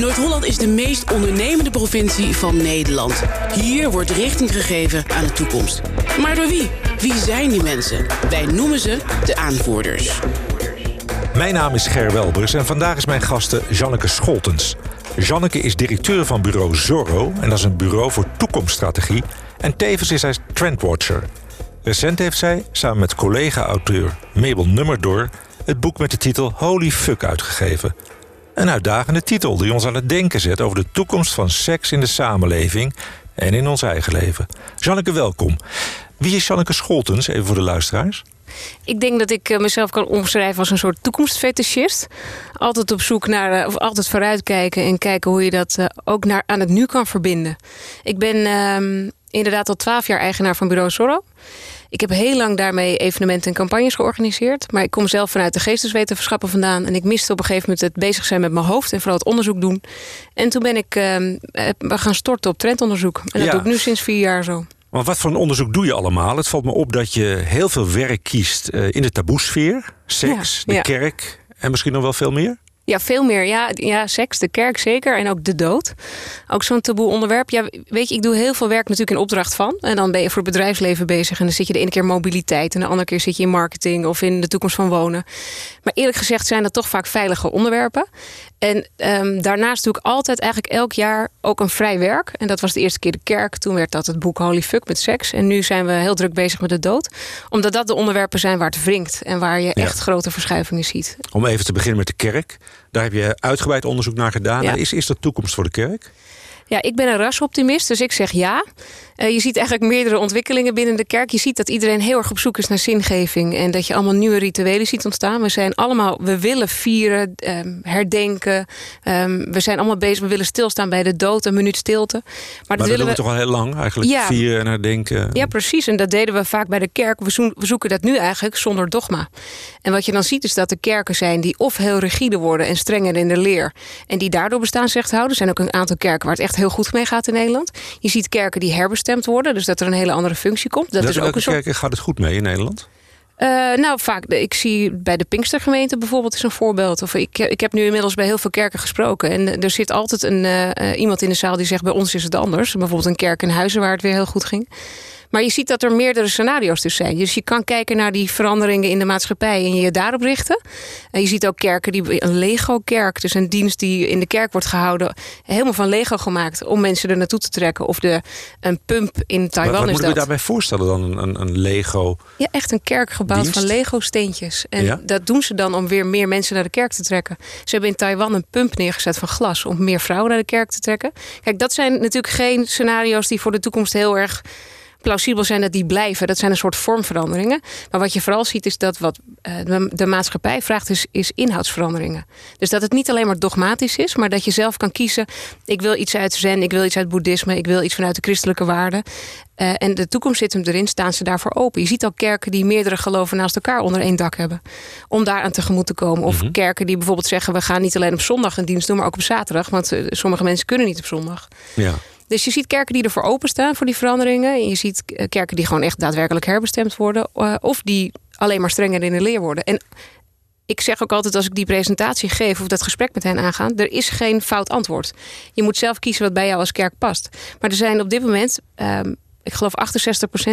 Noord-Holland is de meest ondernemende provincie van Nederland. Hier wordt richting gegeven aan de toekomst. Maar door wie? Wie zijn die mensen? Wij noemen ze de aanvoerders. Mijn naam is Ger Welbers en vandaag is mijn gaste Janneke Scholtens. Janneke is directeur van bureau Zorro en dat is een bureau voor toekomststrategie. En tevens is zij trendwatcher. Recent heeft zij, samen met collega-auteur Mabel Nummerdor... het boek met de titel Holy Fuck uitgegeven. Een uitdagende titel die ons aan het denken zet over de toekomst van seks in de samenleving en in ons eigen leven. Janneke, welkom. Wie is Janneke Scholtens, even voor de luisteraars? Ik denk dat ik eh, mezelf kan omschrijven als een soort toekomstfetischist. Altijd op zoek naar, eh, of altijd vooruitkijken en kijken hoe je dat eh, ook naar, aan het nu kan verbinden. Ik ben ehm, inderdaad al twaalf jaar eigenaar van Bureau Zorro. Ik heb heel lang daarmee evenementen en campagnes georganiseerd. Maar ik kom zelf vanuit de geesteswetenschappen vandaan. En ik miste op een gegeven moment het bezig zijn met mijn hoofd. En vooral het onderzoek doen. En toen ben ik uh, gaan storten op trendonderzoek. En dat doe ik nu sinds vier jaar zo. Maar wat voor een onderzoek doe je allemaal? Het valt me op dat je heel veel werk kiest eh, in de taboesfeer. Seks, de kerk en misschien nog wel veel meer. Ja, veel meer. Ja, ja, seks, de kerk zeker. En ook de dood. Ook zo'n taboe onderwerp. Ja, weet je, ik doe heel veel werk natuurlijk in opdracht van. En dan ben je voor het bedrijfsleven bezig. En dan zit je de ene keer mobiliteit. En de andere keer zit je in marketing of in de toekomst van wonen. Maar eerlijk gezegd zijn dat toch vaak veilige onderwerpen. En um, daarnaast doe ik altijd eigenlijk elk jaar ook een vrij werk. En dat was de eerste keer de kerk. Toen werd dat het boek Holy Fuck met seks. En nu zijn we heel druk bezig met de dood. Omdat dat de onderwerpen zijn waar het wringt. En waar je echt grote verschuivingen ziet. Om even te beginnen met de kerk. Daar heb je uitgebreid onderzoek naar gedaan. Is, is er toekomst voor de kerk? Ja, ik ben een rasoptimist, dus ik zeg ja. Uh, je ziet eigenlijk meerdere ontwikkelingen binnen de kerk. Je ziet dat iedereen heel erg op zoek is naar zingeving. En dat je allemaal nieuwe rituelen ziet ontstaan. We zijn allemaal, we willen vieren, um, herdenken. Um, we zijn allemaal bezig, we willen stilstaan bij de dood, een minuut stilte. Maar, maar dat, willen we toch al heel lang eigenlijk, ja, vieren en herdenken. Ja, precies. En dat deden we vaak bij de kerk. We, zo we zoeken dat nu eigenlijk zonder dogma. En wat je dan ziet is dat er kerken zijn die of heel rigide worden en strenger in de leer. En die daardoor bestaansrecht houden. Er zijn ook een aantal kerken waar het echt heel goed mee gaat in Nederland. Je ziet kerken die herbestemd worden, dus dat er een hele andere functie komt. Dat, is ook een soort... kerken gaat het goed mee in Nederland? Uh, nou, vaak. Ik zie bij de Pinkstergemeente bijvoorbeeld is een voorbeeld. Of ik, ik heb nu inmiddels bij heel veel kerken gesproken. En er zit altijd een, uh, iemand in de zaal die zegt: bij ons is het anders. Bijvoorbeeld een kerk in Huizen waar het weer heel goed ging. Maar je ziet dat er meerdere scenario's dus zijn. Dus je kan kijken naar die veranderingen in de maatschappij en je daarop richten. En je ziet ook kerken, die, een Lego-kerk, dus een dienst die in de kerk wordt gehouden, helemaal van Lego gemaakt om mensen er naartoe te trekken. Of de, een pump in Taiwan wat, wat is moet je daarbij voorstellen dan, een, een, Lego? Ja, echt een kerk gebouwd van Lego-steentjes. En dat doen ze dan om weer meer mensen naar de kerk te trekken. Ze hebben in Taiwan een pump neergezet van glas om meer vrouwen naar de kerk te trekken. Kijk, dat zijn natuurlijk geen scenario's die voor de toekomst heel erg plausibel zijn dat die blijven. Dat zijn een soort vormveranderingen. Maar wat je vooral ziet is dat wat eh, de maatschappij vraagt is, is inhoudsveranderingen. Dus dat het niet alleen maar dogmatisch is, maar dat je zelf kan kiezen. Ik wil iets uit zen, ik wil iets uit boeddhisme, ik wil iets vanuit de christelijke waarden. Uh, en de toekomst zit hem erin, staan ze daarvoor open. Je ziet al kerken die meerdere geloven naast elkaar onder één dak hebben. Om daar aan tegemoet te komen. Of mhm. kerken die bijvoorbeeld zeggen... we gaan niet alleen op zondag een dienst doen, maar ook op zaterdag. Want uh, sommige mensen kunnen niet op zondag. Ja. Dus je ziet kerken die ervoor openstaan voor die veranderingen. En je ziet eh, kerken die gewoon echt daadwerkelijk herbestemd worden. Eh, of die alleen maar strenger in de leer worden. En ik zeg ook altijd als ik die presentatie geef of dat gesprek met hen aangaan, er is geen fout antwoord. Je moet zelf kiezen wat bij jou als kerk past. Maar er zijn op dit moment, um, ik geloof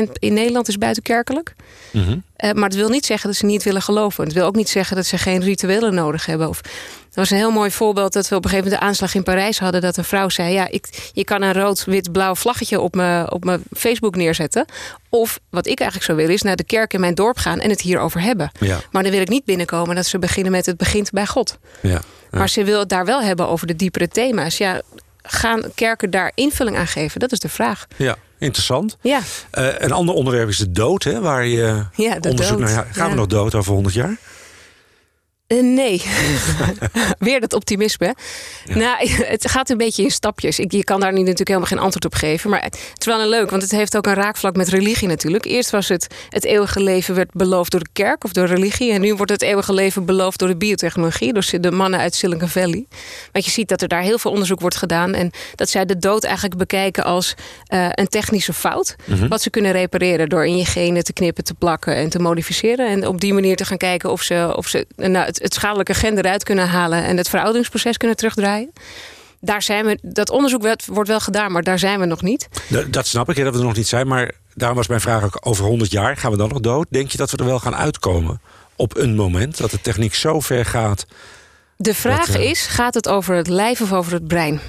68% in Nederland is buitenkerkelijk. Mm -hmm. uh, maar het wil niet zeggen dat ze niet willen geloven. Het wil ook niet zeggen dat ze geen rituelen nodig hebben. Of dat was een heel mooi voorbeeld dat we op een gegeven moment de aanslag in Parijs hadden. Dat een vrouw zei: Ja, ik, je kan een rood-wit-blauw vlaggetje op mijn, op mijn Facebook neerzetten. Of wat ik eigenlijk zou willen, is naar de kerk in mijn dorp gaan en het hierover hebben. Ja. Maar dan wil ik niet binnenkomen dat ze beginnen met het begint bij God. Ja, ja. Maar ze wil het daar wel hebben over de diepere thema's. Ja, gaan kerken daar invulling aan geven? Dat is de vraag. Ja. Interessant. Ja. Uh, een ander onderwerp is de dood, hè, waar je ja, onderzoek naar. Gaan we nog dood over 100 jaar? Uh, nee. Weer dat optimisme. Nou, het gaat een beetje in stapjes. Ik, je kan daar nu natuurlijk helemaal geen antwoord op geven. Maar het is wel een leuk, want het heeft ook een raakvlak met religie natuurlijk. Eerst was het het eeuwige leven werd beloofd door de kerk of door religie. En nu wordt het eeuwige leven beloofd door de biotechnologie. Door de mannen uit Silicon Valley. Want je ziet dat er daar heel veel onderzoek wordt gedaan. En dat zij de dood eigenlijk bekijken als uh, een technische fout. Mm-hmm. Wat ze kunnen repareren door in je genen te knippen, te plakken en te modificeren. En op die manier te gaan kijken of ze, of ze nou, het, het schadelijke gen eruit kunnen halen en het verouderingsproces kunnen terugdraaien. daar zijn we, dat onderzoek wordt wel gedaan, maar daar zijn we nog niet. Dat, dat snap ik, dat we er nog niet zijn. Maar daarom was mijn vraag ook over 100 jaar. Gaan we dan nog dood? Denk je dat we er wel gaan uitkomen op een moment? Dat de techniek zo ver gaat? De vraag eh, is, gaat het over het lijf of over het brein?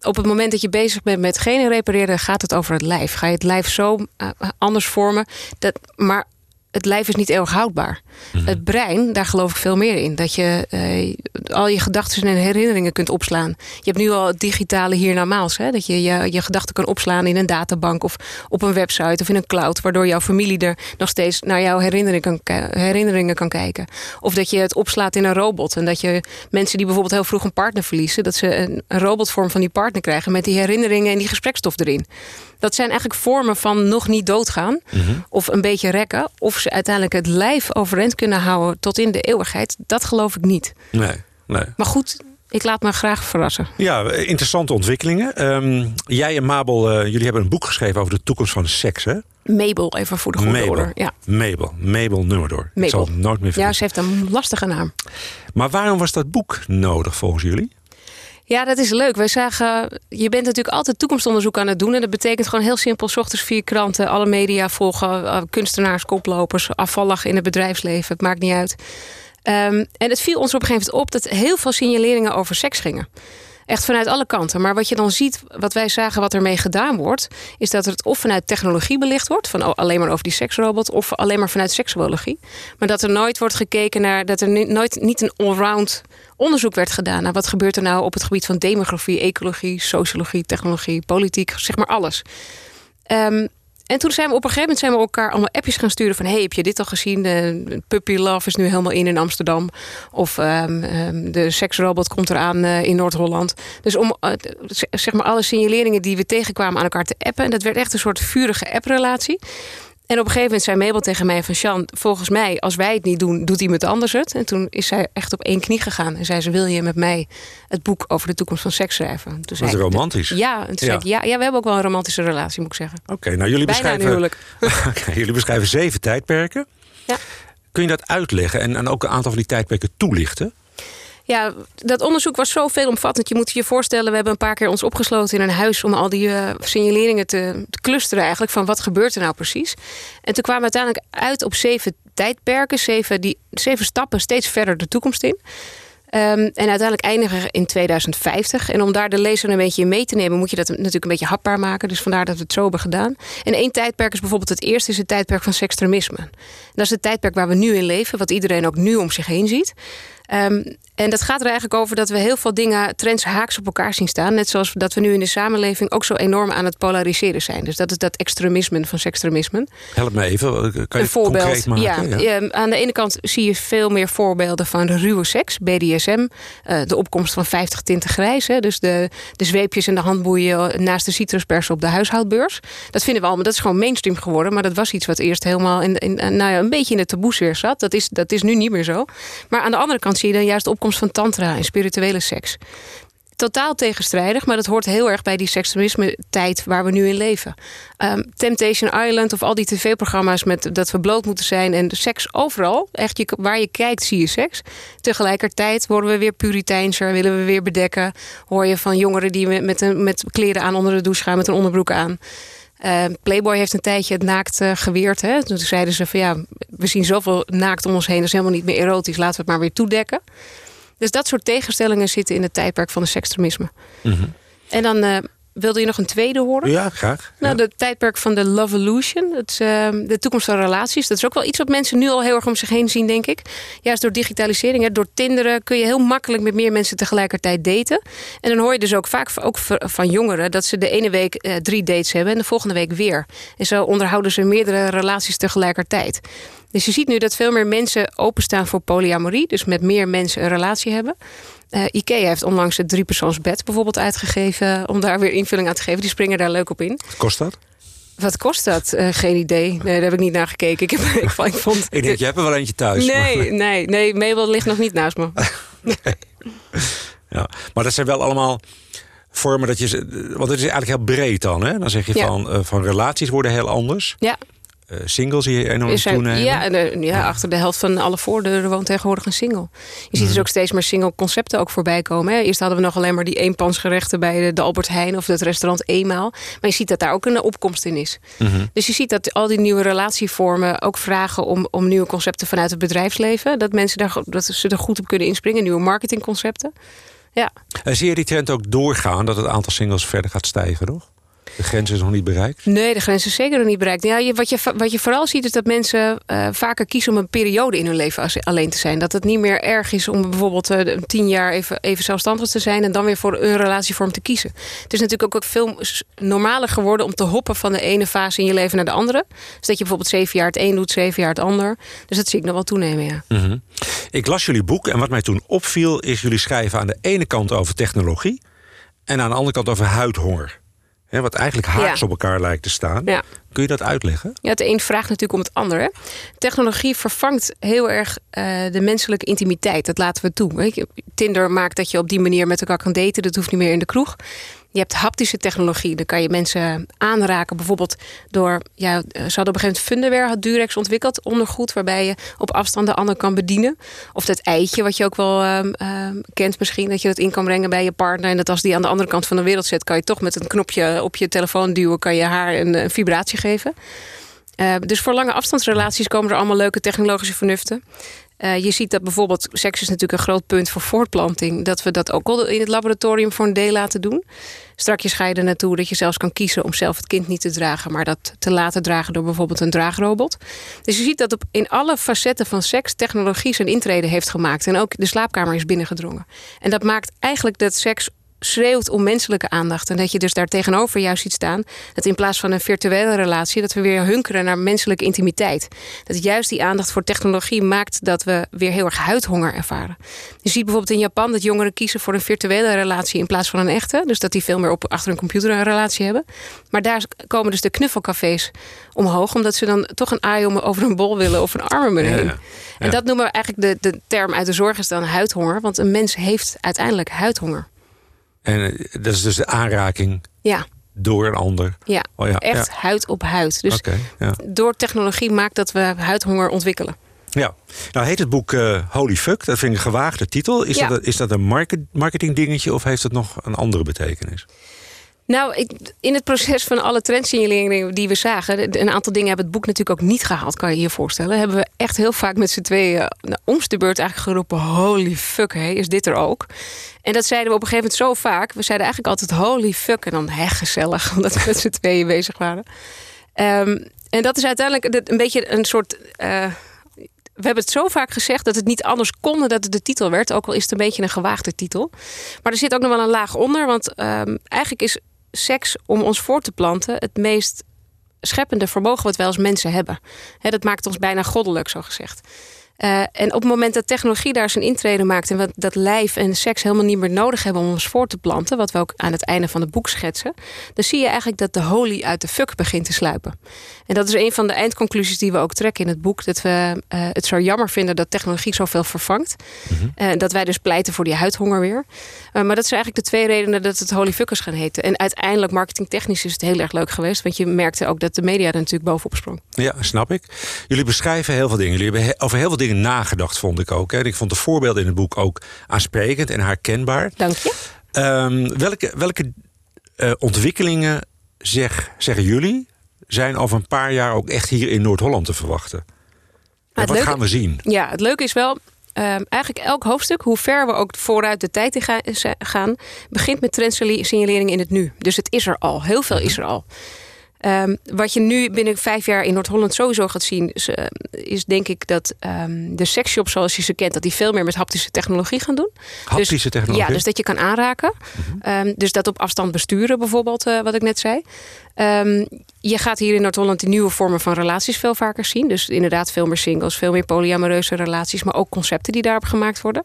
Op het moment dat je bezig bent met genen repareren, gaat het over het lijf. Ga je het lijf zo eh, anders vormen? Dat, maar het lijf is niet eeuwig houdbaar. Mhm. Het brein, daar geloof ik veel meer in. Dat je uh, al je gedachten en herinneringen kunt opslaan. Je hebt nu al het digitale hiernamaals. Hè? Dat je, je je gedachten kan opslaan in een databank of op een website of in een cloud. Waardoor jouw familie er nog steeds naar jouw herinneringen kan, herinneringen kan kijken. Of dat je het opslaat in een robot. En dat je mensen die bijvoorbeeld heel vroeg een partner verliezen. Dat ze een, een robotvorm van die partner krijgen met die herinneringen en die gesprekstof erin. Dat zijn eigenlijk vormen van nog niet doodgaan. Mhm. Of een beetje rekken. Of ze uiteindelijk het lijf overeind kunnen houden tot in de eeuwigheid. Dat geloof ik niet. Nee, nee. Maar goed, ik laat me graag verrassen. Ja, interessante ontwikkelingen. Ehm, jij en Mabel, uh, jullie hebben een boek geschreven over de toekomst van seks, hè? Mabel, even voor de goede Mabel. Ja. Mabel, Mabel Nummerdoor. Mabel. Ik zal het nooit meer vergeten. Ja, ze heeft een lastige naam. Maar waarom was dat boek nodig volgens jullie? Ja, dat is leuk. Wij zagen, je bent natuurlijk altijd toekomstonderzoek aan het doen. En dat betekent gewoon heel simpel: s ochtends vier kranten, alle media volgen, uh, kunstenaars, koplopers, afvallig in het bedrijfsleven. Het maakt niet uit. Um, en het viel ons op een gegeven moment op dat heel veel signaleringen over seks gingen. Echt vanuit alle kanten. Maar wat je dan ziet, wat wij zagen wat ermee gedaan wordt, is dat het of vanuit technologie belicht wordt, van alleen maar over die seksrobot, of alleen maar vanuit seksuologie. Maar dat er nooit wordt gekeken naar, dat er nooit niet een allround onderzoek werd gedaan naar wat gebeurt er nou op het gebied van demografie, ecologie, sociologie, technologie, politiek, zeg maar alles. Um, en toen zijn we op een gegeven moment zijn we elkaar allemaal appjes gaan sturen van... hey, heb je dit al gezien? Puppy Love is nu helemaal in in Amsterdam. Of um, um, de seksrobot komt eraan uh, in Noord-Holland. Dus om uh, zeg maar alle signaleringen die we tegenkwamen aan elkaar te appen... en dat werd echt een soort vurige apprelatie. En op een gegeven moment zei Mabel tegen mij van... Sjan, volgens mij, als wij het niet doen, doet iemand anders het. En toen is zij echt op één knie gegaan. En zei ze, wil je met mij het boek over de toekomst van seks schrijven? Toen zei romantisch. ja, en toen ja. Zei ik, ja, ja, we hebben ook wel een romantische relatie, moet ik zeggen. Oké, nou jullie beschrijven... okay, jullie beschrijven zeven tijdperken. Ja. Kun je dat uitleggen en, en ook een aantal van die tijdperken toelichten? Ja, dat onderzoek was zo veelomvattend. Je moet je voorstellen, we hebben een paar keer ons opgesloten in een huis... om al die uh, signaleringen te, te, clusteren eigenlijk... van wat gebeurt er nou precies. En toen kwamen we uiteindelijk uit op zeven tijdperken. Zeven, die, zeven stappen steeds verder de toekomst in. Um, en uiteindelijk eindigen we in 2050. En om daar de lezer een beetje mee te nemen, moet je dat natuurlijk een beetje hapbaar maken. Dus vandaar dat we het zo hebben gedaan. En één tijdperk is bijvoorbeeld het eerste, is het tijdperk van sekstremisme. dat is het tijdperk waar we nu in leven, wat iedereen ook nu om zich heen ziet. Um, en dat gaat er eigenlijk over dat we heel veel dingen, trends haaks op elkaar zien staan. Net zoals dat we nu in de samenleving ook zo enorm aan het polariseren zijn. Dus dat is dat extremisme van sekstremisme. Help me even, kan je een voorbeeld, maken? Ja, ja, aan de ene kant zie je veel meer voorbeelden van ruwe seks, BDSM. Uh, de opkomst van 50 tinten grijs. Hè, dus de, de zweepjes en de handboeien naast de citruspers op de huishoudbeurs. Dat vinden we allemaal, dat is gewoon mainstream geworden. Maar dat was iets wat eerst helemaal in, in, nou ja, een beetje in de taboesfeer zat. Dat is, dat is nu niet meer zo. Maar aan de andere kant zie je dan juist de opkomst van tantra en spirituele seks. Totaal tegenstrijdig, maar dat hoort heel erg bij die seksualisme-tijd waar we nu in leven. Um, Temptation Island of al die tv-programma's met dat we bloot moeten zijn en de seks overal. Echt, je, waar je kijkt zie je seks. Tegelijkertijd worden we weer puriteinser, willen we weer bedekken. Hoor je van jongeren die met, met kleren aan onder de douche gaan, met een onderbroek aan. Uh, Playboy heeft een tijdje het naakt geweerd. Hè? Toen zeiden ze van ja, we zien zoveel naakt om ons heen, dat is helemaal niet meer erotisch, laten we het maar weer toedekken. Dus dat soort tegenstellingen zitten in het tijdperk van de sekstremisme. Mm En dan uh, wilde je nog een tweede horen? Ja, graag. Nou, het tijdperk van de Love Illusion. Het, uh, de toekomst van relaties. Dat is ook wel iets wat mensen nu al heel erg om zich heen zien, denk ik. Juist door digitalisering, hè, door Tinderen... kun je heel makkelijk met meer mensen tegelijkertijd daten. En dan hoor je dus ook vaak ook van jongeren... dat ze de ene week uh, drie dates hebben en de volgende week weer. En zo onderhouden ze meerdere relaties tegelijkertijd. Dus je ziet nu dat veel meer mensen openstaan voor polyamorie. Dus met meer mensen een relatie hebben. Uh, IKEA heeft onlangs het driepersoonsbed bijvoorbeeld uitgegeven... om daar weer invulling aan te geven. Die springen daar leuk op in. Wat kost dat? Wat kost dat? Uh, geen idee. Nee, daar heb ik niet naar gekeken. Ik, heb, ik, vond, ik denk, je hebt er wel eentje thuis. Nee, maar... nee, nee. Mabel ligt nog niet naast me. nee. Ja, maar dat zijn wel allemaal vormen dat je... Want het is eigenlijk heel breed dan, hè? Dan zeg je van, uh, van relaties worden heel anders. Ja. Uh, singles die enorm toenemen. Ja, en, ja, achter de helft van alle voordeuren woont tegenwoordig een single. Je ziet dus ook steeds meer single concepten ook voorbij komen. Hè. Eerst hadden we nog alleen maar die eenpansgerechten bij de, Albert Heijn of het restaurant Eenmaal. Maar je ziet dat daar ook een opkomst in is. Mhm. Dus je ziet dat al die nieuwe relatievormen ook vragen om, om nieuwe concepten vanuit het bedrijfsleven. Dat mensen daar, dat ze er goed op kunnen inspringen, nieuwe marketingconcepten. Ja. En zie je die trend ook doorgaan dat het aantal singles verder gaat stijgen, toch? De grens is nog niet bereikt? Nee, de grens is zeker nog niet bereikt. Ja, je, wat, je, wat je vooral ziet is dat mensen uh, vaker kiezen om een periode in hun leven alleen te zijn. Dat het niet meer erg is om bijvoorbeeld uh, tien jaar even, even zelfstandig te zijn... en dan weer voor een relatievorm te kiezen. Het is natuurlijk ook, ook veel normaler geworden om te hoppen van de ene fase in je leven naar de andere. Dus dat je bijvoorbeeld zeven jaar het een doet, zeven jaar het ander. Dus dat zie ik nog wel toenemen, ja. Mhm. Ik las jullie boek en wat mij toen opviel... is jullie schrijven aan de ene kant over technologie... en aan de andere kant over huidhonger wat eigenlijk haaks op elkaar lijkt te staan. Kun je dat uitleggen? Ja, het een vraagt natuurlijk om het ander. Technologie vervangt heel erg uh, de menselijke intimiteit. Dat laten we toe. Tinder maakt dat je op die manier met elkaar kan daten. Dat hoeft niet meer in de kroeg. Je hebt haptische technologie. Dan kan je mensen aanraken. Bijvoorbeeld door... Ja, ze hadden op een gegeven moment Durex ontwikkeld. Ondergoed waarbij je op afstand de ander kan bedienen. Of dat eitje wat je ook wel uh, uh, kent misschien. Dat je dat in kan brengen bij je partner. En dat als die aan de andere kant van de wereld zit... kan je toch met een knopje op je telefoon duwen. Kan je haar een, vibratie geven. Uh, dus voor lange afstandsrelaties komen er allemaal leuke technologische vernuften. Uh, je ziet dat bijvoorbeeld, seks is natuurlijk een groot punt voor voortplanting. Dat we dat ook al in het laboratorium voor een deel laten doen. Strakjes ga je er naartoe dat je zelfs kan kiezen om zelf het kind niet te dragen. Maar dat te laten dragen door bijvoorbeeld een draagrobot. Dus je ziet dat op, in alle facetten van seks technologie zijn intrede heeft gemaakt. En ook de slaapkamer is binnengedrongen. En dat maakt eigenlijk dat seks schreeuwt om menselijke aandacht. En dat je dus daar tegenover juist ziet staan. Dat in plaats van een virtuele relatie, dat we weer hunkeren naar menselijke intimiteit. Dat juist die aandacht voor technologie maakt dat we weer heel erg huidhonger ervaren. Je ziet bijvoorbeeld in Japan dat jongeren kiezen voor een virtuele relatie in plaats van een echte. Dus dat die veel meer op, achter een computer een relatie hebben. Maar daar komen dus de knuffelcafés omhoog, omdat ze dan toch een aai om over een bol willen of een arm erheen. En dat noemen we eigenlijk de, de term uit de zorg is dan huidhonger. Want een mens heeft uiteindelijk huidhonger. En eh, dat is dus de aanraking ja. door een ander. Ja, oh ja. echt huid op huid. Dus door technologie maakt dat we huidhonger ontwikkelen. Ja, nou heet het boek uh, Holy Fuck. Dat vind ik een gewaagde titel. Is, dat, is dat een market, marketing dingetje of heeft het nog een andere betekenis? Nou, ik, in het proces van alle trendsignaleringen die we zagen... een aantal dingen hebben het boek natuurlijk ook niet gehaald, kan je je voorstellen. Hebben we echt heel vaak met z'n tweeën nou, omst de beurt eigenlijk geroepen... holy fuck, hey, is dit er ook? En dat zeiden we op een gegeven moment zo vaak. We zeiden eigenlijk altijd holy fuck en dan hè, gezellig... omdat we met z'n tweeën bezig waren. Ehm, en dat is uiteindelijk een beetje een soort... Uh, we hebben het zo vaak gezegd dat het niet anders kon dat het de titel werd. Ook al is het een beetje een gewaagde titel. Maar er zit ook nog wel een laag onder. Want um, eigenlijk is seks om ons voor te planten het meest scheppende vermogen wat wij als mensen hebben. dat maakt ons bijna goddelijk, zo gezegd. Uh, en op het moment dat technologie daar zijn intrede maakt... en we dat lijf en seks helemaal niet meer nodig hebben om ons voor te planten... wat we ook aan het einde van het boek schetsen... dan zie je eigenlijk dat de holy uit de fuck begint te sluipen. En dat is een van de eindconclusies die we ook trekken in het boek. Dat we uh, het zo jammer vinden dat technologie zoveel vervangt. Mm -hmm. uh, dat wij dus pleiten voor die huidhonger weer. Maar dat zijn eigenlijk de twee redenen dat het holy fuckers gaan heten. En uiteindelijk marketingtechnisch is het heel erg leuk geweest. Want je merkte ook dat de media er natuurlijk bovenop sprong. Ja, snap ik. Jullie beschrijven heel veel dingen. Jullie hebben over heel veel dingen nagedacht, vond ik ook. Hè. Ik vond de voorbeelden in het boek ook aansprekend en herkenbaar. Dank je. Um, welke welke ontwikkelingen zeg, zeggen jullie zijn over een paar jaar ook echt hier in Noord-Holland te verwachten. wat leuke, gaan we zien? Ja, het leuke is wel, um, eigenlijk elk hoofdstuk, hoe ver we ook vooruit de tijd in gaan, begint met trendsignalering in het nu. Dus het is er al. Heel veel is er al. Um, wat je nu binnen vijf jaar in Noord-Holland sowieso gaat zien... is, uh, is denk ik dat um, de sexshops zoals je ze kent... dat die veel meer met haptische technologie gaan doen. Haptische dus, technologie? Ja, dus dat je kan aanraken. Mm -hmm. um, dus dat op afstand besturen bijvoorbeeld, uh, wat ik net zei. je gaat hier in Noord-Holland die nieuwe vormen van relaties veel vaker zien. Dus inderdaad veel meer singles, veel meer polyamoreuze relaties... maar ook concepten die daarop gemaakt worden.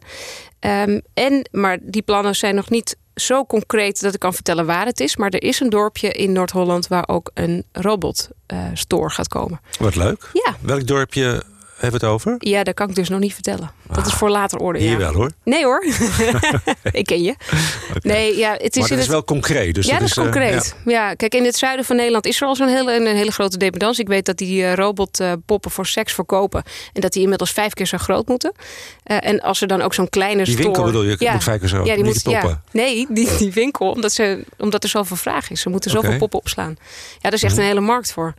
en, maar die plannen zijn nog niet zo concreet dat ik kan vertellen waar het is. Maar er is een dorpje in Noord-Holland waar ook een robotstore uh, gaat komen. Wat leuk. Ja. Welk dorpje hebben we het over? Ja, dat kan ik dus nog niet vertellen. Dat is ah, voor later orde. Hier wel hoor. Nee hoor. ik ken je. Nee, ja, het is, maar het is wel concreet. Dus ja, dat is, is concreet. ja. kijk, in het zuiden van Nederland is er al zo'n hele, een hele grote dependance. Ik weet dat die uh, robotpoppen voor seks verkopen. En dat die inmiddels vijf keer zo groot moeten. en als er dan ook zo'n kleine die winkel bedoel je? Ja. Moet vijf keer zo, ja, die moet, poppen? nee, die, die winkel. Omdat, ze, omdat er zoveel vraag is. Ze moeten zoveel poppen opslaan. Ja, daar is echt mhm. een hele markt voor.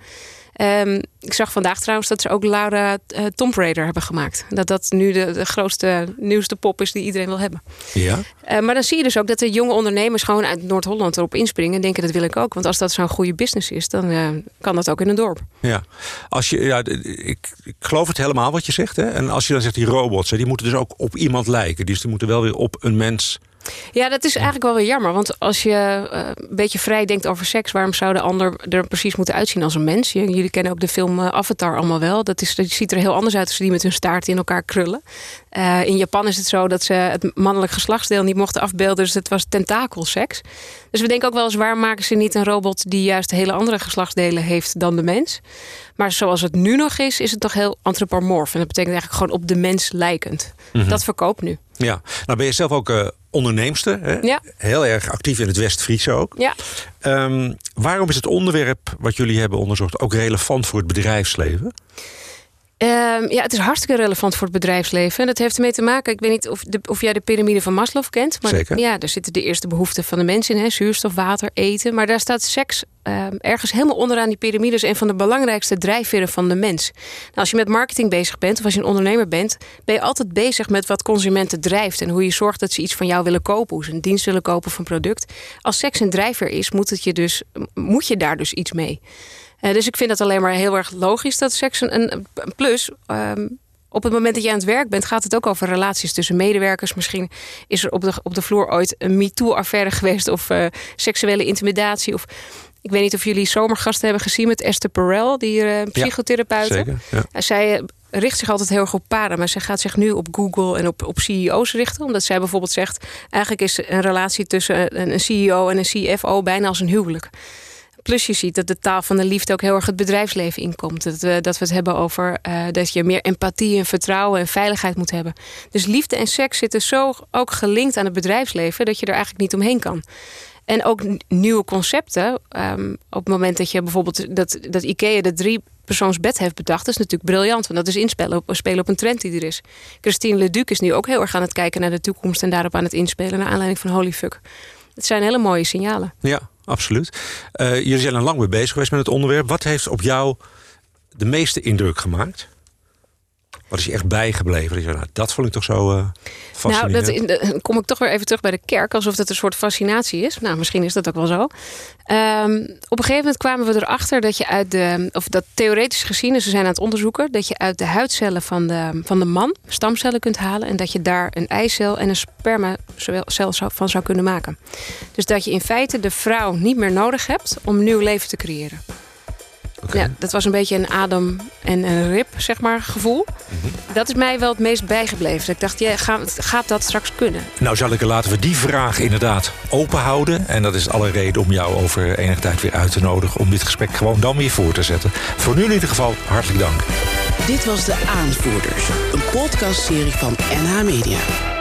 Um, ik zag vandaag trouwens dat ze ook Laura uh, Tomb Raider hebben gemaakt. Dat dat nu de, de, grootste, nieuwste pop is die iedereen wil hebben. Ja. Uh, maar dan zie je dus ook dat de jonge ondernemers gewoon uit Noord-Holland erop inspringen en denken dat wil ik ook. Want als dat zo'n goede business is, dan uh, kan dat ook in een dorp. Ja, als je, ja ik, ik geloof het helemaal wat je zegt. Hè? En als je dan zegt die robots, hè, die moeten dus ook op iemand lijken. Dus die moeten wel weer op een mens ja, dat is eigenlijk wel weer jammer. Want als je uh, een beetje vrij denkt over seks... waarom zou de ander er precies moeten uitzien als een mens? Jullie kennen ook de film uh, Avatar allemaal wel. Dat, is, dat ziet er heel anders uit als die met hun staart in elkaar krullen. Uh, in Japan is het zo dat ze het mannelijk geslachtsdeel niet mochten afbeelden. Dus het was tentakelseks. Dus we denken ook wel eens... waar maken ze niet een robot die juist hele andere geslachtsdelen heeft dan de mens? Maar zoals het nu nog is, is het toch heel antropomorf. En dat betekent eigenlijk gewoon op de mens lijkend. Mhm. Dat verkoopt nu. Ja, nou ben je zelf ook uh, onderneemster. Hè? Ja. Heel erg actief in het West-Friese ook. Ja. Um, waarom is het onderwerp wat jullie hebben onderzocht ook relevant voor het bedrijfsleven? Um, ja, het is hartstikke relevant voor het bedrijfsleven. En dat heeft ermee te maken, ik weet niet of, de, of jij de piramide van Maslow kent. Maar Zeker. Ja, daar zitten de eerste behoeften van de mensen in. Hè? Zuurstof, water, eten. Maar daar staat seks um, ergens helemaal onderaan die piramide. is een van de belangrijkste drijfveren van de mens. Nou, als je met marketing bezig bent of als je een ondernemer bent... ben je altijd bezig met wat consumenten drijft. En hoe je zorgt dat ze iets van jou willen kopen. Hoe ze een dienst willen kopen of een product. Als seks een drijver is, moet, het je dus, moet je daar dus iets mee. Uh, dus ik vind het alleen maar heel erg logisch dat seks een, een plus. Um, op het moment dat je aan het werk bent, gaat het ook over relaties tussen medewerkers. Misschien is er op de, op de vloer ooit een MeToo-affaire geweest of uh, seksuele intimidatie. Of ik weet niet of jullie zomergasten hebben gezien met Esther Perel, die uh, psychotherapeut. Ja, ja. Zij richt zich altijd heel erg op paren, maar zij gaat zich nu op Google en op, op CEO's richten. Omdat zij bijvoorbeeld zegt: eigenlijk is een relatie tussen een CEO en een CFO bijna als een huwelijk. Plus je ziet dat de taal van de liefde ook heel erg het bedrijfsleven inkomt. Dat we, dat we het hebben over uh, dat je meer empathie en vertrouwen en veiligheid moet hebben. Dus liefde en seks zitten zo ook gelinkt aan het bedrijfsleven dat je er eigenlijk niet omheen kan. En ook nieuwe concepten. Um, op het moment dat je bijvoorbeeld dat, dat IKEA de drie persoonsbed heeft bedacht, dat is natuurlijk briljant. Want dat is inspelen op, spelen op een trend die er is. Christine Leduc is nu ook heel erg aan het kijken naar de toekomst en daarop aan het inspelen naar aanleiding van Holy Fuck. Het zijn hele mooie signalen. Ja, absoluut. Uh, jullie zijn al lang mee bezig geweest met het onderwerp. Wat heeft op jou de meeste indruk gemaakt? Wat is je echt bijgebleven? Nou, dat vond ik toch zo uh, fascinerend. Nou, dat, dan kom ik toch weer even terug bij de kerk. Alsof dat een soort fascinatie is. Nou, misschien is dat ook wel zo. Um, op een gegeven moment kwamen we erachter dat je uit de... Of dat theoretisch gezien, dus we zijn aan het onderzoeken... dat je uit de huidcellen van de, van de man stamcellen kunt halen... en dat je daar een eicel en een spermacel van zou kunnen maken. Dus dat je in feite de vrouw niet meer nodig hebt om nieuw leven te creëren. Ja, dat was een beetje een adem en een rib, zeg maar, gevoel. Mhm. Dat is mij wel het meest bijgebleven. Ik dacht, ja, gaat, dat straks kunnen? Nou, zal ik laten we die vraag inderdaad open houden. En dat is alle reden om jou over enige tijd weer uit te nodigen... om dit gesprek gewoon dan weer voor te zetten. Voor nu in ieder geval, hartelijk dank. Dit was De Aanvoerders, een podcastserie van NH Media.